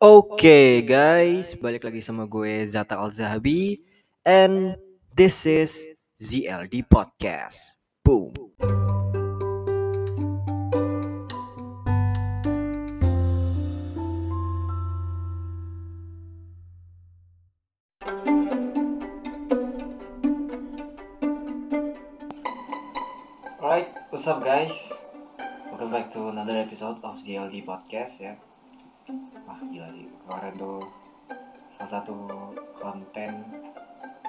Oke guys, balik lagi sama gue Zata Al Zahabi and this is ZLD Podcast. Boom. Alright, what's up guys? Welcome back to another episode of ZLD Podcast ya. Wah gila sih, kemarin tuh salah satu konten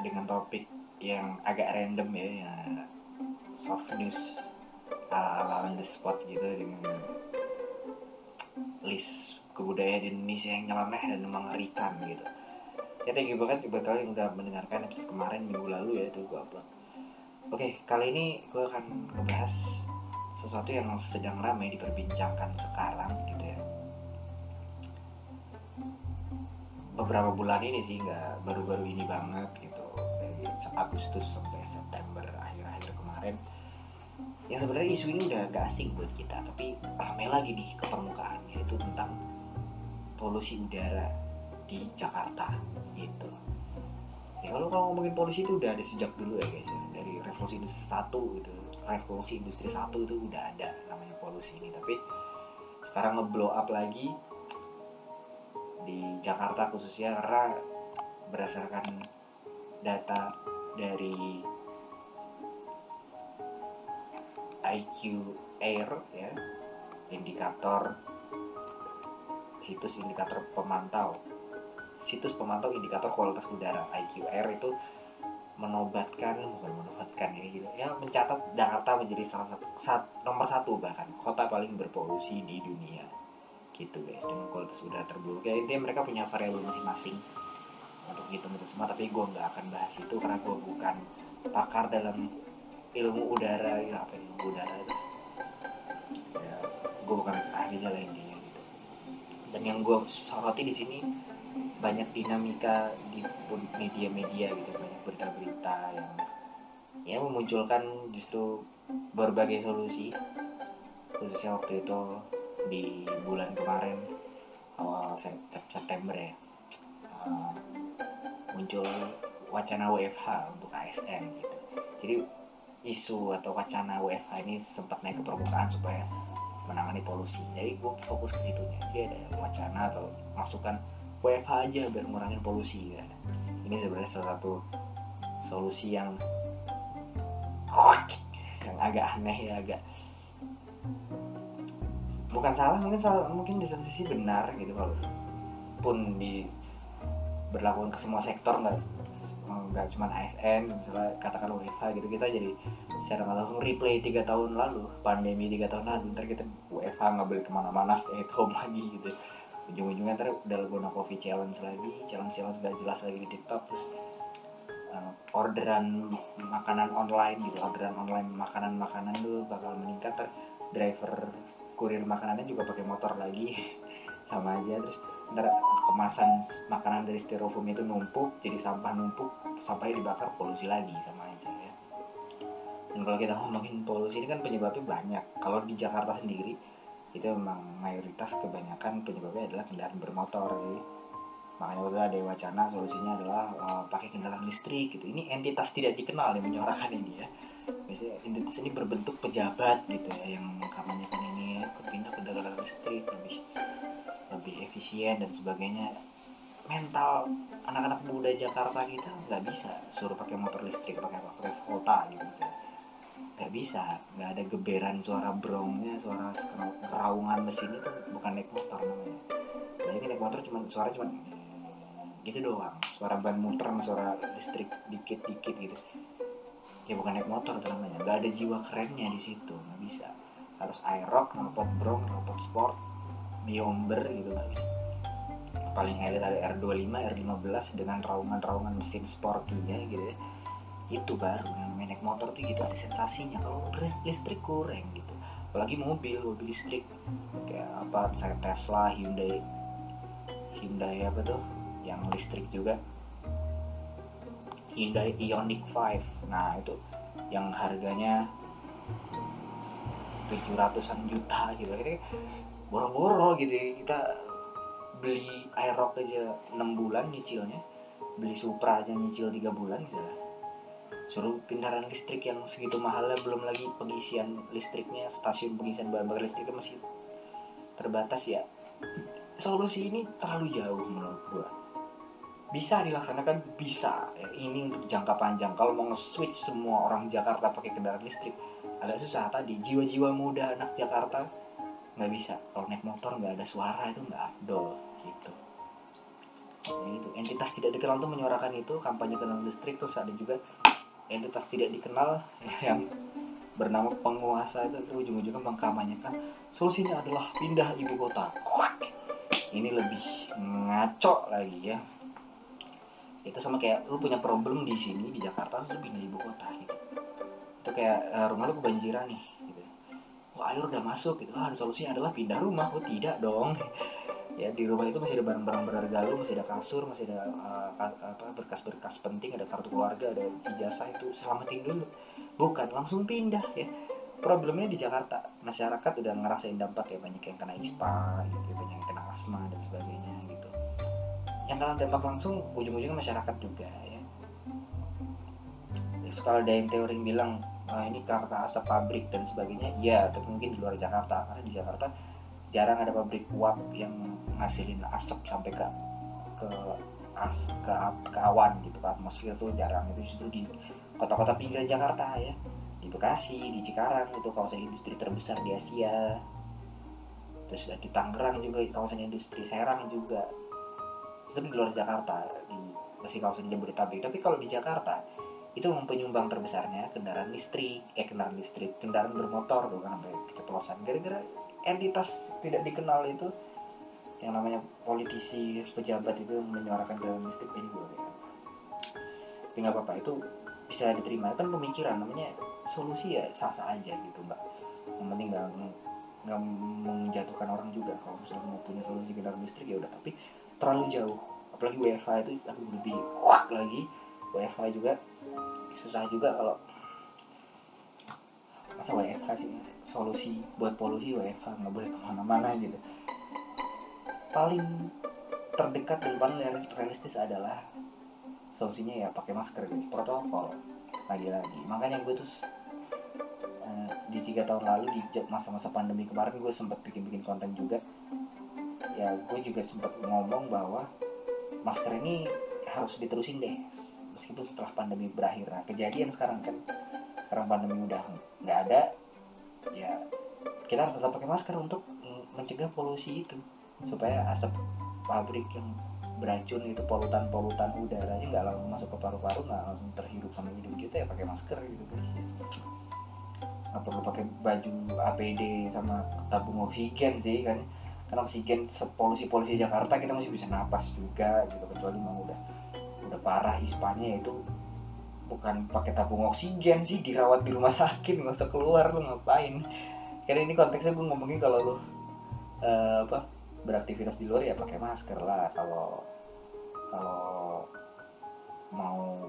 dengan topik yang agak random ya, ya soft news ala on the spot gitu dengan list kebudayaan Indonesia yang nyeleneh dan mengerikan gitu. Ya thank you banget buat kalian yang udah mendengarkan episode kemarin minggu lalu ya itu gue upload. Oke, kali ini gue akan ngebahas sesuatu yang sedang ramai diperbincangkan sekarang gitu Beberapa bulan ini sih nggak baru-baru ini banget gitu dari Agustus sampai September akhir-akhir kemarin. Yang sebenarnya isu ini udah gak asing buat kita, tapi ramai lagi nih ke permukaan yaitu tentang polusi udara di Jakarta gitu. Ya kalau kalau ngomongin polusi itu udah ada sejak dulu ya guys ya dari revolusi industri satu gitu revolusi industri satu itu udah ada namanya polusi ini tapi sekarang ngeblow up lagi di Jakarta khususnya karena berdasarkan data dari IQ Air ya indikator situs indikator pemantau situs pemantau indikator kualitas udara IQ Air itu menobatkan bukan menobatkan ya gitu ya mencatat Jakarta menjadi salah satu sat, nomor satu bahkan kota paling berpolusi di dunia gitu guys. Dengan kualitas udara terburuk. Ya intinya mereka punya variabel masing-masing untuk hitung itu semua. Tapi gue nggak akan bahas itu karena gue bukan pakar dalam ilmu udara ya apa ilmu udara itu. Ya gue bukan ahlinya lah intinya gitu. Dan yang gue soroti di sini banyak dinamika di media-media gitu banyak berita-berita yang ya memunculkan justru berbagai solusi. Khususnya waktu itu di bulan kemarin awal September ya. Uh, muncul wacana WFH untuk ASN gitu. Jadi isu atau wacana WFH ini sempat naik ke permukaan supaya menangani polusi. Jadi gue fokus ke situnya dia ada wacana atau masukan WFH aja biar ngurangin polusi ya. Ini sebenarnya salah satu solusi yang yang agak aneh ya agak bukan salah mungkin salah mungkin di satu sisi benar gitu kalau pun di berlakukan ke semua sektor nggak nggak cuma ASN misalnya katakan WFH gitu kita jadi secara langsung replay tiga tahun lalu pandemi tiga tahun lalu ntar kita WFH nggak boleh ke mana-mana stay at home lagi gitu. Ujung-ujungnya ntar udah guna coffee challenge lagi challenge challenge gak jelas lagi di tiktok terus uh, orderan makanan online gitu orderan online makanan makanan tuh bakal meningkat ter driver kurir makanannya juga pakai motor lagi. Sama aja terus ntar kemasan makanan dari styrofoam itu numpuk jadi sampah numpuk sampahnya dibakar polusi lagi sama aja ya. Dan kalau kita ngomongin polusi ini kan penyebabnya banyak. Kalau di Jakarta sendiri itu memang mayoritas kebanyakan penyebabnya adalah kendaraan bermotor makanya udah ada wacana solusinya adalah uh, pakai kendaraan listrik gitu. Ini entitas tidak dikenal yang menyuarakan ini ya. Biasanya entitas ini berbentuk pejabat gitu ya yang mengkampanyekan pindah ke kendaraan listrik lebih lebih efisien dan sebagainya. Mental anak-anak muda Jakarta kita nggak bisa suruh pakai motor listrik pakai pakai Volta gitu. Nggak bisa nggak ada geberan suara brongnya suara raungan mesin itu bukan naik motor namanya. Jadi naik motor cuma suara cuma gitu doang. Suara ban muter sama suara listrik dikit dikit gitu. Ya bukan naik motor namanya nggak ada jiwa kerennya di situ nggak bisa harus aerox knalpot brong knalpot sport biomber gitu nggak paling elit ada R25 R15 dengan raungan-raungan mesin sportinya gitu ya. Itu baru yang naik motor tuh gitu ada sensasinya. Kalau listrik kurang gitu. Apalagi mobil mobil listrik. Kayak apa saya Tesla Hyundai. Hyundai apa tuh? Yang listrik juga. Hyundai Ioniq 5 nah itu yang harganya 700an juta gitu. Ini boro-boro gitu ya. kita beli Aerox aja 6 bulan nyicilnya. Beli Supra aja nyicil 3 bulan gitu lah. Suruh kendaraan listrik yang segitu mahalnya belum lagi pengisian listriknya stasiun pengisian bahan bakar listriknya masih terbatas ya. Solusi ini terlalu jauh menurut gua bisa dilaksanakan? Bisa. Ya, ini untuk jangka panjang. Kalau mau nge-switch semua orang Jakarta pakai kendaraan listrik agak susah. Tadi jiwa-jiwa muda anak Jakarta nggak bisa. Kalau naik motor nggak ada suara itu nggak afdol gitu. Ya, itu. Entitas tidak dikenal tuh menyuarakan itu. Kampanye kendaraan listrik terus ada juga entitas tidak dikenal yang bernama penguasa itu. Ujung-ujungnya mengkampanyekan solusinya adalah pindah ibu kota. Ini lebih ngaco lagi ya itu sama kayak lu punya problem di sini di Jakarta lu pindah ibu kota gitu. Itu kayak uh, rumah lu kebanjiran nih gitu. Wah air udah masuk gitu. Ah solusinya adalah pindah rumah. Oh tidak dong. Ya di rumah itu masih ada barang-barang berharga lu masih ada kasur masih ada uh, apa berkas-berkas penting ada kartu keluarga ada ijazah itu selamatin dulu. Bukan langsung pindah ya. Problemnya di Jakarta. Masyarakat udah ngerasain dampak ya banyak yang kena ispa gitu banyak yang kena asma dan sebagainya gitu yang kena dampak langsung ujung-ujungnya masyarakat juga ya Terus kalau ada yang teori bilang ah, ini karena asap pabrik dan sebagainya ya tapi mungkin di luar Jakarta karena di Jakarta jarang ada pabrik uap yang ngasilin asap sampai ke ke as ke, ke awan gitu ke atmosfer tuh jarang itu justru di kota-kota pinggiran Jakarta ya di Bekasi, di Cikarang itu kawasan industri terbesar di Asia. Terus di Tangerang juga kawasan industri Serang juga. Itu di luar Jakarta, di masih kawasan Jabodetabek. Tapi kalau di Jakarta itu penyumbang terbesarnya kendaraan listrik, eh kendaraan listrik, kendaraan bermotor tuh kan sampai keceplosan. Gara-gara entitas tidak dikenal itu yang namanya politisi pejabat itu menyuarakan kendaraan listrik ini gue ya. Tapi nggak apa-apa itu bisa diterima kan pemikiran namanya solusi ya sah-sah aja gitu mbak yang penting nggak nggak menjatuhkan orang juga kalau misalnya mau punya solusi kendaraan listrik ya udah tapi terlalu jauh. Apalagi WFH itu aku lebih kuat lagi WFH juga susah juga kalau masa WFH sih solusi buat polusi WFH nggak boleh ke mana-mana gitu. Paling terdekat dan paling realistis adalah solusinya ya pakai masker guys. Protokol lagi-lagi. Makanya gue tuh uh, di tiga tahun lalu di masa-masa pandemi kemarin gue sempat bikin-bikin konten juga ya gue juga sempat ngomong bahwa masker ini harus diterusin deh. Meskipun setelah pandemi berakhir. Nah kejadian sekarang kan sekarang pandemi udah nggak ada ya kita harus tetap pakai masker untuk mencegah polusi itu. Supaya asap pabrik yang beracun itu polutan-polutan udaranya nggak langsung masuk ke paru-paru nggak langsung terhirup sama hidung kita ya pakai masker gitu guys. Nggak perlu pakai baju APD sama tabung oksigen sih kan karena oksigen polusi-polusi Jakarta kita masih bisa napas juga gitu kecuali memang udah udah parah ispanya itu bukan pakai tabung oksigen sih dirawat di rumah sakit nggak usah keluar lu ngapain? Karena ini konteksnya gue ngomongin kalau lu uh, apa beraktivitas di luar ya pakai masker lah kalau kalau mau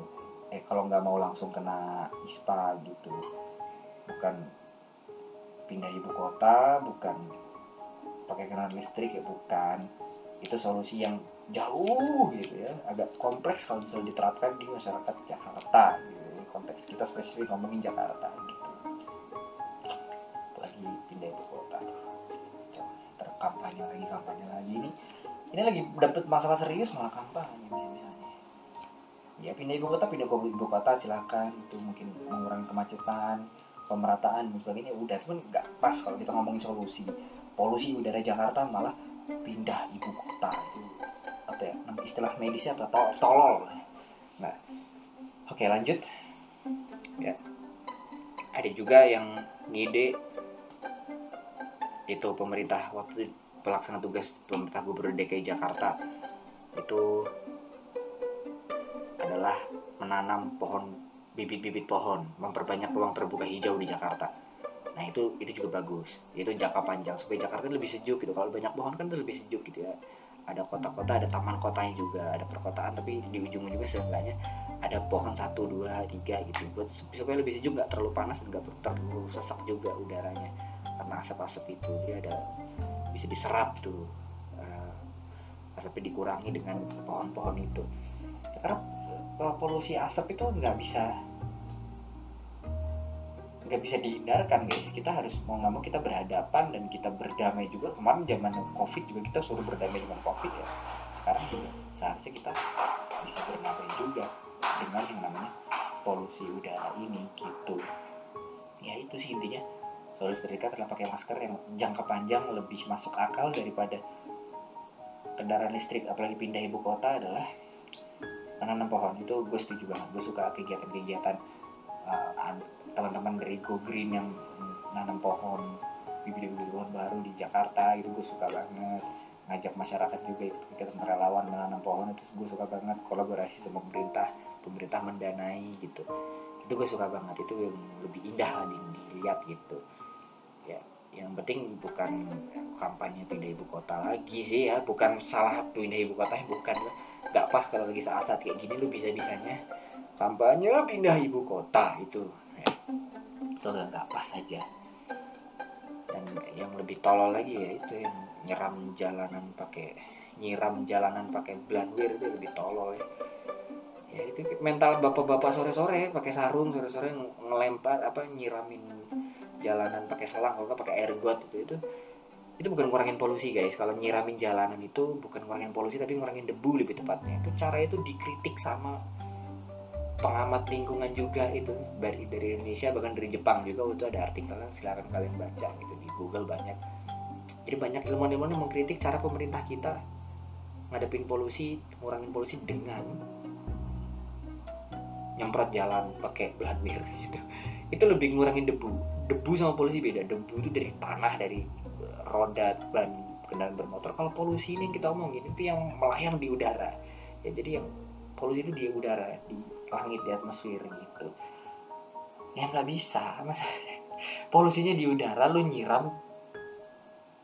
eh kalau nggak mau langsung kena ispa gitu. Bukan pindah ibu kota bukan pakai kendaraan listrik ya bukan. Itu solusi yang jauh gitu ya agak kompleks kalau misalnya diterapkan di masyarakat Jakarta gitu. Ini konteks kita spesifik ngomongin Jakarta gitu. Lagi pindah ibu kota. Terkampanye lagi kampanye lagi. Ini ini lagi dapet masalah serius malah kampanye misalnya. Ya pindah ibu kota pindah ke ibu kota silakan. Itu mungkin mengurangi kemacetan pemerataan dan sebagainya. Udah cuman nggak pas kalau kita ngomongin solusi polusi udara Jakarta malah pindah ibu kota. Itu apa ya? Istilah medisnya apa? Tol tolol. Nah oke lanjut. Ya. Ada juga yang ngide itu pemerintah waktu pelaksana tugas pemerintah gubernur DKI Jakarta. Itu adalah menanam pohon bibit-bibit pohon memperbanyak ruang terbuka hijau di Jakarta nah itu itu juga bagus. Itu jangka panjang supaya Jakarta lebih sejuk gitu. Kalau banyak pohon kan lebih sejuk gitu ya. Ada kota-kota ada taman kotanya juga ada perkotaan tapi di ujung-ujungnya seenggaknya ada pohon satu dua tiga gitu. Buat supaya lebih sejuk nggak terlalu panas nggak terlalu sesak juga udaranya. Karena asap-asap itu dia ada bisa diserap tuh uh, asapnya dikurangi dengan pohon-pohon itu. Karena uh, polusi asap itu nggak bisa nggak bisa dihindarkan guys. Kita harus mau nggak mau kita berhadapan dan kita berdamai juga. Kemarin zaman covid juga kita suruh berdamai dengan covid ya. Sekarang juga seharusnya kita bisa berdamai juga dengan yang namanya polusi udara ini gitu. Ya itu sih intinya. Solusi terdekat adalah pakai masker yang jangka panjang lebih masuk akal daripada kendaraan listrik apalagi pindah ibu kota adalah menanam pohon. Itu gue setuju banget. Gue suka kegiatan-kegiatan uh, teman-teman dari Go Green yang nanam pohon bibit-bibit pohon baru di Jakarta itu gue suka banget. Ngajak masyarakat juga itu kegiatan relawan menanam pohon itu gue suka banget. Kolaborasi sama pemerintah pemerintah mendanai gitu. Itu gue suka banget itu yang lebih indah di, dilihat gitu. Ya yang penting bukan kampanye pindah ibu kota lagi sih ya bukan salah pindah ibu kota bukan. Nggak pas kalau lagi saat-saat kayak gini lu bisa bisanya kampanye pindah ibu kota itu itu nggak pas aja. Dan yang lebih tolol lagi ya itu yang nyeram jalanan pakai nyiram jalanan pakai blanwir itu lebih tolol ya. Ya itu mental bapak-bapak sore-sore pakai sarung sore-sore ngelempar apa nyiramin jalanan pakai selang kalau pakai air got itu itu itu bukan ngurangin polusi guys. Kalau nyiramin jalanan itu bukan ngurangin polusi tapi ngurangin debu lebih tepatnya. Itu cara itu dikritik sama pengamat lingkungan juga itu dari dari Indonesia bahkan dari Jepang juga itu ada artikelnya silakan kalian baca gitu di Google banyak. Jadi banyak ilmuwan-ilmuwan yang mengkritik cara pemerintah kita ngadepin polusi ngurangin polusi dengan nyemprot jalan pakai bladwir gitu. Itu lebih ngurangin debu. Debu sama polusi beda. Debu itu dari tanah dari roda ban kendaraan bermotor. Kalau polusi ini yang kita omongin itu yang melayang di udara. Ya jadi yang polusi itu di udara di langit di atmosfer gitu. Ya nggak bisa. Masa polusinya di udara lu nyiram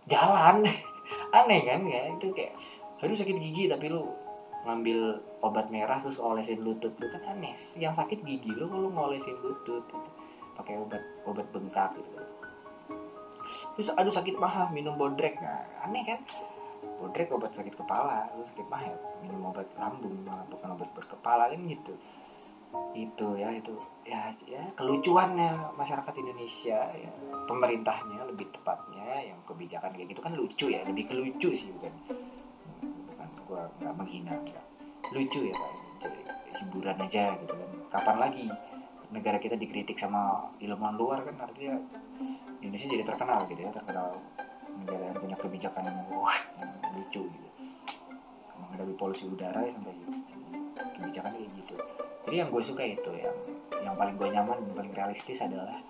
jalan. Aneh kan ya? Itu kayak harus sakit gigi tapi lu ngambil obat merah terus olesin lutut lu kan aneh. Yang sakit gigi lu kalau ngolesin lutut gitu. pakai obat obat bengkak gitu. Terus aduh sakit mah minum bodrek. Nah aneh kan? Bodrek obat sakit kepala lu sakit mah ya minum obat lambung bukan obat buat kepala kan gitu itu ya itu ya ya kelucuannya masyarakat Indonesia ya. Pemerintahnya lebih tepatnya yang kebijakan kayak gitu kan lucu ya lebih kelucu sih bukan bukan gua nggak menghina enggak. lucu ya jadi hiburan aja gitu kan. Kapan lagi negara kita dikritik sama ilmuwan luar kan artinya Indonesia jadi terkenal gitu ya terkenal negara yang punya kebijakan yang wah yang lucu gitu. Menghadapi polusi udara ya sampai kebijakan kayak gitu jadi yang gue suka itu yang yang paling gue nyaman yang paling realistis adalah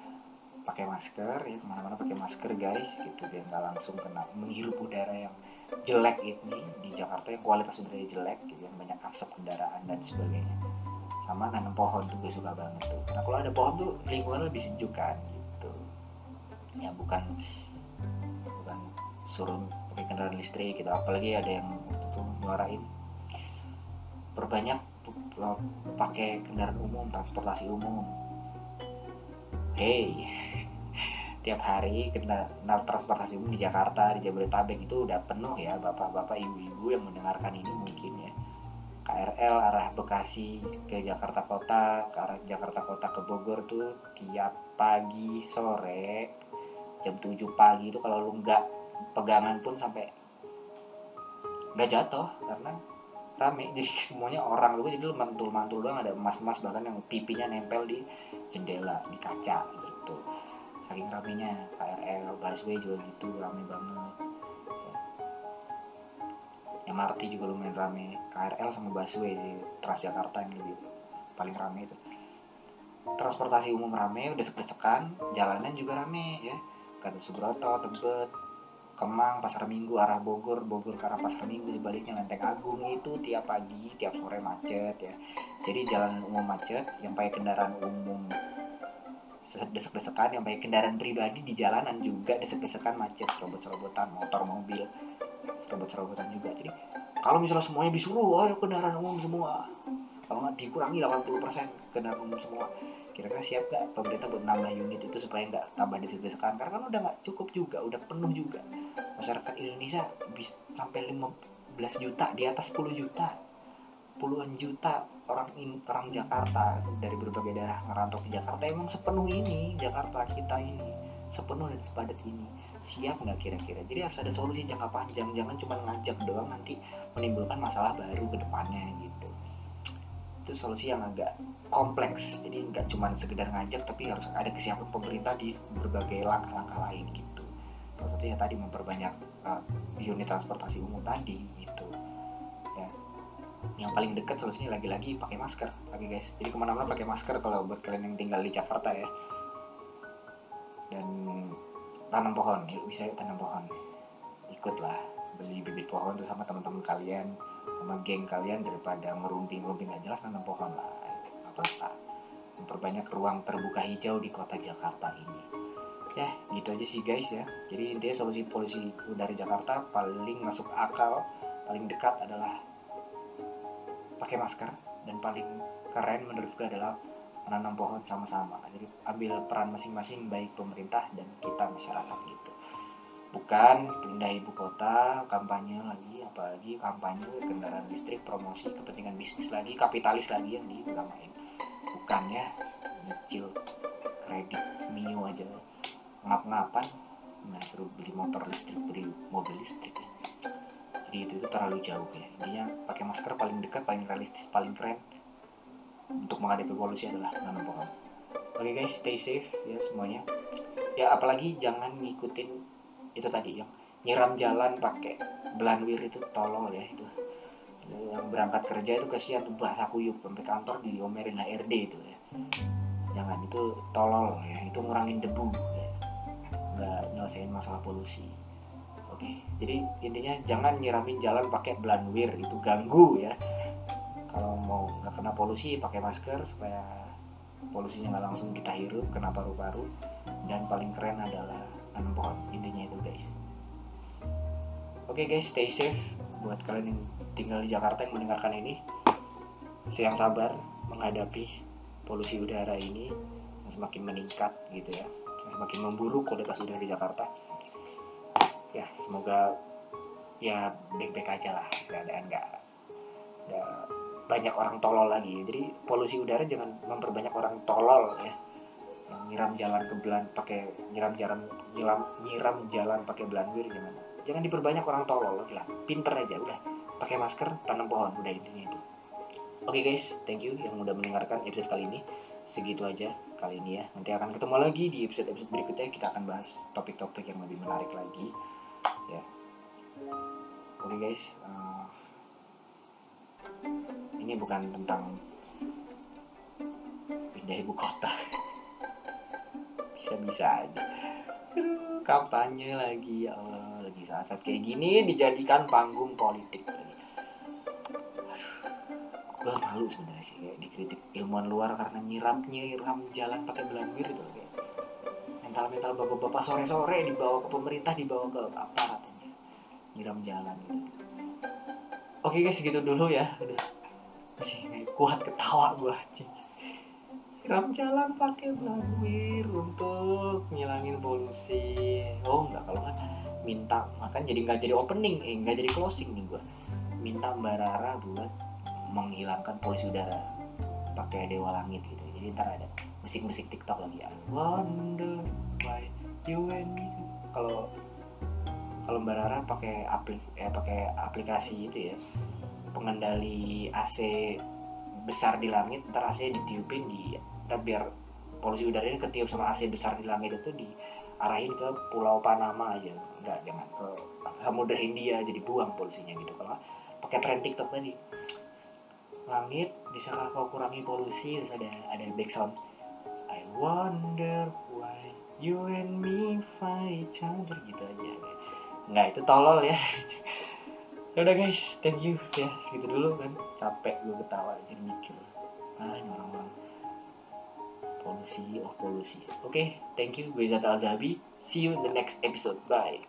pakai masker ya ke mana-mana pakai masker guys gitu. Biar nggak langsung kena menghirup udara yang jelek ini di Jakarta yang kualitas udaranya jelek gitu yang banyak asap kendaraan dan sebagainya. Sama nanam pohon tuh gue suka banget tuh. Karena kalau ada pohon tuh lingkungan lebih sejuk kan gitu. Ya bukan bukan suruh pakai kendaraan listrik gitu. Apalagi ada yang tuh nyuarain perbanyak pakai kendaraan umum transportasi umum. Hey tiap hari kendaraan transportasi umum di Jakarta di Jabodetabek itu udah penuh ya bapak-bapak ibu-ibu yang mendengarkan ini mungkin ya. KRL arah Bekasi ke Jakarta Kota ke arah Jakarta Kota ke Bogor tuh tiap pagi sore jam 7 pagi itu kalau lu nggak pegangan pun sampai nggak jatuh karena rame. Jadi semuanya orang. Lu jadi mantul mantul doang. Ada emas emas bahkan yang pipinya nempel di jendela di kaca gitu. Saking ramenya. KRL busway juga gitu. Rame banget. Ya. MRT juga lumayan rame. KRL sama busway di Transjakarta yang lebih paling rame itu. Transportasi umum rame udah sepesekan jalanan juga rame ya. Kata Subroto Tebet Kemang, Pasar Minggu, arah Bogor, Bogor ke arah Pasar Minggu, sebaliknya Lenteng Agung itu tiap pagi, tiap sore macet ya. Jadi jalan umum macet, yang pakai kendaraan umum desek-desekan, yang pakai kendaraan pribadi di jalanan juga desek-desekan macet, serobot-serobotan, motor, mobil, serobot-serobotan juga. Jadi kalau misalnya semuanya disuruh, ayo kendaraan umum semua. Kalau nggak dikurangi 80% kendaraan umum semua. Kira-kira siap gak pemerintah buat nambah unit itu supaya nggak tambah desek-desekan karena kan udah nggak cukup juga udah penuh juga. Masyarakat Indonesia bisa sampai lima juta di atas 10 juta. Puluhan juta orang in, orang Jakarta dari berbagai daerah ngerantau ke Jakarta. Emang sepenuh ini Jakarta kita ini sepenuh dan sepadat ini. Siap nggak kira-kira? Jadi harus ada solusi jangka panjang. Jangan cuma ngajak doang nanti menimbulkan masalah baru ke depannya gitu itu solusi yang agak kompleks. Jadi nggak cuma sekedar ngajak tapi harus ada kesiapan pemerintah di berbagai langkah-langkah lain gitu. Salah satunya tadi memperbanyak uh, unit transportasi umum tadi gitu. Ya. Yang paling dekat solusinya lagi-lagi pakai masker. Lagi guys. Jadi ke mana-mana pakai masker kalau buat kalian yang tinggal di Jakarta ya. Dan tanam pohon. Yuk bisa tanam pohon. Ikutlah beli bibit pohon tuh sama teman-teman kalian sama geng kalian daripada ngerunding-ngerunding gak jelas tanam pohon lah. Apa apa memperbanyak ruang terbuka hijau di kota Jakarta ini. Ya gitu aja sih guys ya. Jadi intinya solusi polusi udara Jakarta paling masuk akal paling dekat adalah pakai masker dan paling keren menurut gue adalah menanam pohon sama-sama. Jadi ambil peran masing-masing baik pemerintah dan kita masyarakat gitu. Bukan pindah ibu kota kampanye lagi apalagi kampanye kendaraan listrik promosi kepentingan bisnis lagi kapitalis lagi yang diutamain bukan ya nyicil kredit mio aja ngap-ngapan nah suruh beli motor listrik beli mobil listrik ya. jadi itu, itu terlalu jauh ya intinya pakai masker paling dekat paling realistis paling keren untuk menghadapi polusi adalah nanam. Oke okay guys, stay safe ya semuanya. Ya apalagi jangan ngikutin itu tadi yang nyiram jalan pakai belanwir itu tolol ya itu. Yang berangkat kerja itu kesian tuh bahasa kuyup sampai kantor diomelin HRD itu ya. Jangan itu tolol ya, itu ngurangin debu ya. Nggak nyelesain masalah polusi. Oke, jadi intinya jangan nyiramin jalan pakai belanwir itu ganggu ya kalau mau nggak kena polusi pakai masker supaya polusinya nggak langsung kita hirup kena paru-paru dan paling keren adalah nanam pohon intinya itu guys oke okay guys stay safe buat kalian yang tinggal di Jakarta yang mendengarkan ini. Yang sabar menghadapi polusi udara ini yang semakin meningkat gitu ya. Yang semakin memburuk kualitas udara di Jakarta. Ya semoga ya baik-baik aja lah. Keadaan nggak banyak orang tolol lagi. Jadi polusi udara jangan memperbanyak orang tolol ya. Yang nyiram jalan ke belan pakai nyiram jalan nyiram nyiram jalan pakai belanwir jangan jangan diperbanyak orang tolol lah. Pinter aja udah. Pakai masker tanam pohon udah intinya itu. Oke okay guys thank you yang udah mendengarkan episode kali ini. Segitu aja kali ini ya. Nanti akan ketemu lagi di episode episode berikutnya. Kita akan bahas topik-topik yang lebih menarik lagi ya. Oke okay guys uh, ini bukan tentang pindah ibu kota. Bisa-bisa aja kampanye lagi ya Allah lagi saat-saat kayak gini dijadikan panggung politik. Gue malu sebenarnya sih kayak dikritik ilmuwan luar karena nyiram nyiram jalan pakai belanwir itu kayak. Mental mental bapak-bapak sore-sore dibawa ke pemerintah dibawa ke aparat nyiram jalan gitu. Oke guys segitu dulu ya. Udah masih kuat ketawa gue ram jalan pakai blawir untuk ngilangin polusi. Oh enggak kalau nggak minta makan jadi nggak jadi opening eh nggak jadi closing nih gue minta mbak Rara buat menghilangkan polusi udara pakai dewa langit gitu. Jadi ntar ada musik-musik TikTok lagi ya wonder why you and me. Kalau kalau mbak Rara pakai aplik eh pakai aplikasi itu ya pengendali AC besar di langit ntar AC ditiupin di ntar biar polusi udara ini ketiup sama AC besar di langit itu diarahin ke Pulau Panama aja. Enggak jangan ke Samudra Hindia jadi buang polusinya gitu. Kalau pakai tren TikTok tadi. Langit bisakah kau kurangi polusi? Terus ada ada background. I wonder why you and me fight each gitu aja. Nggak itu tolol ya. Ya udah guys. Thank you. Ya segitu dulu kan. Capek gue ketawa jadi mikir. Ah ini orang-orang polusi of polusi. Oke, okay, thank you Gue Zata Alzabi. See you in the next episode. Bye.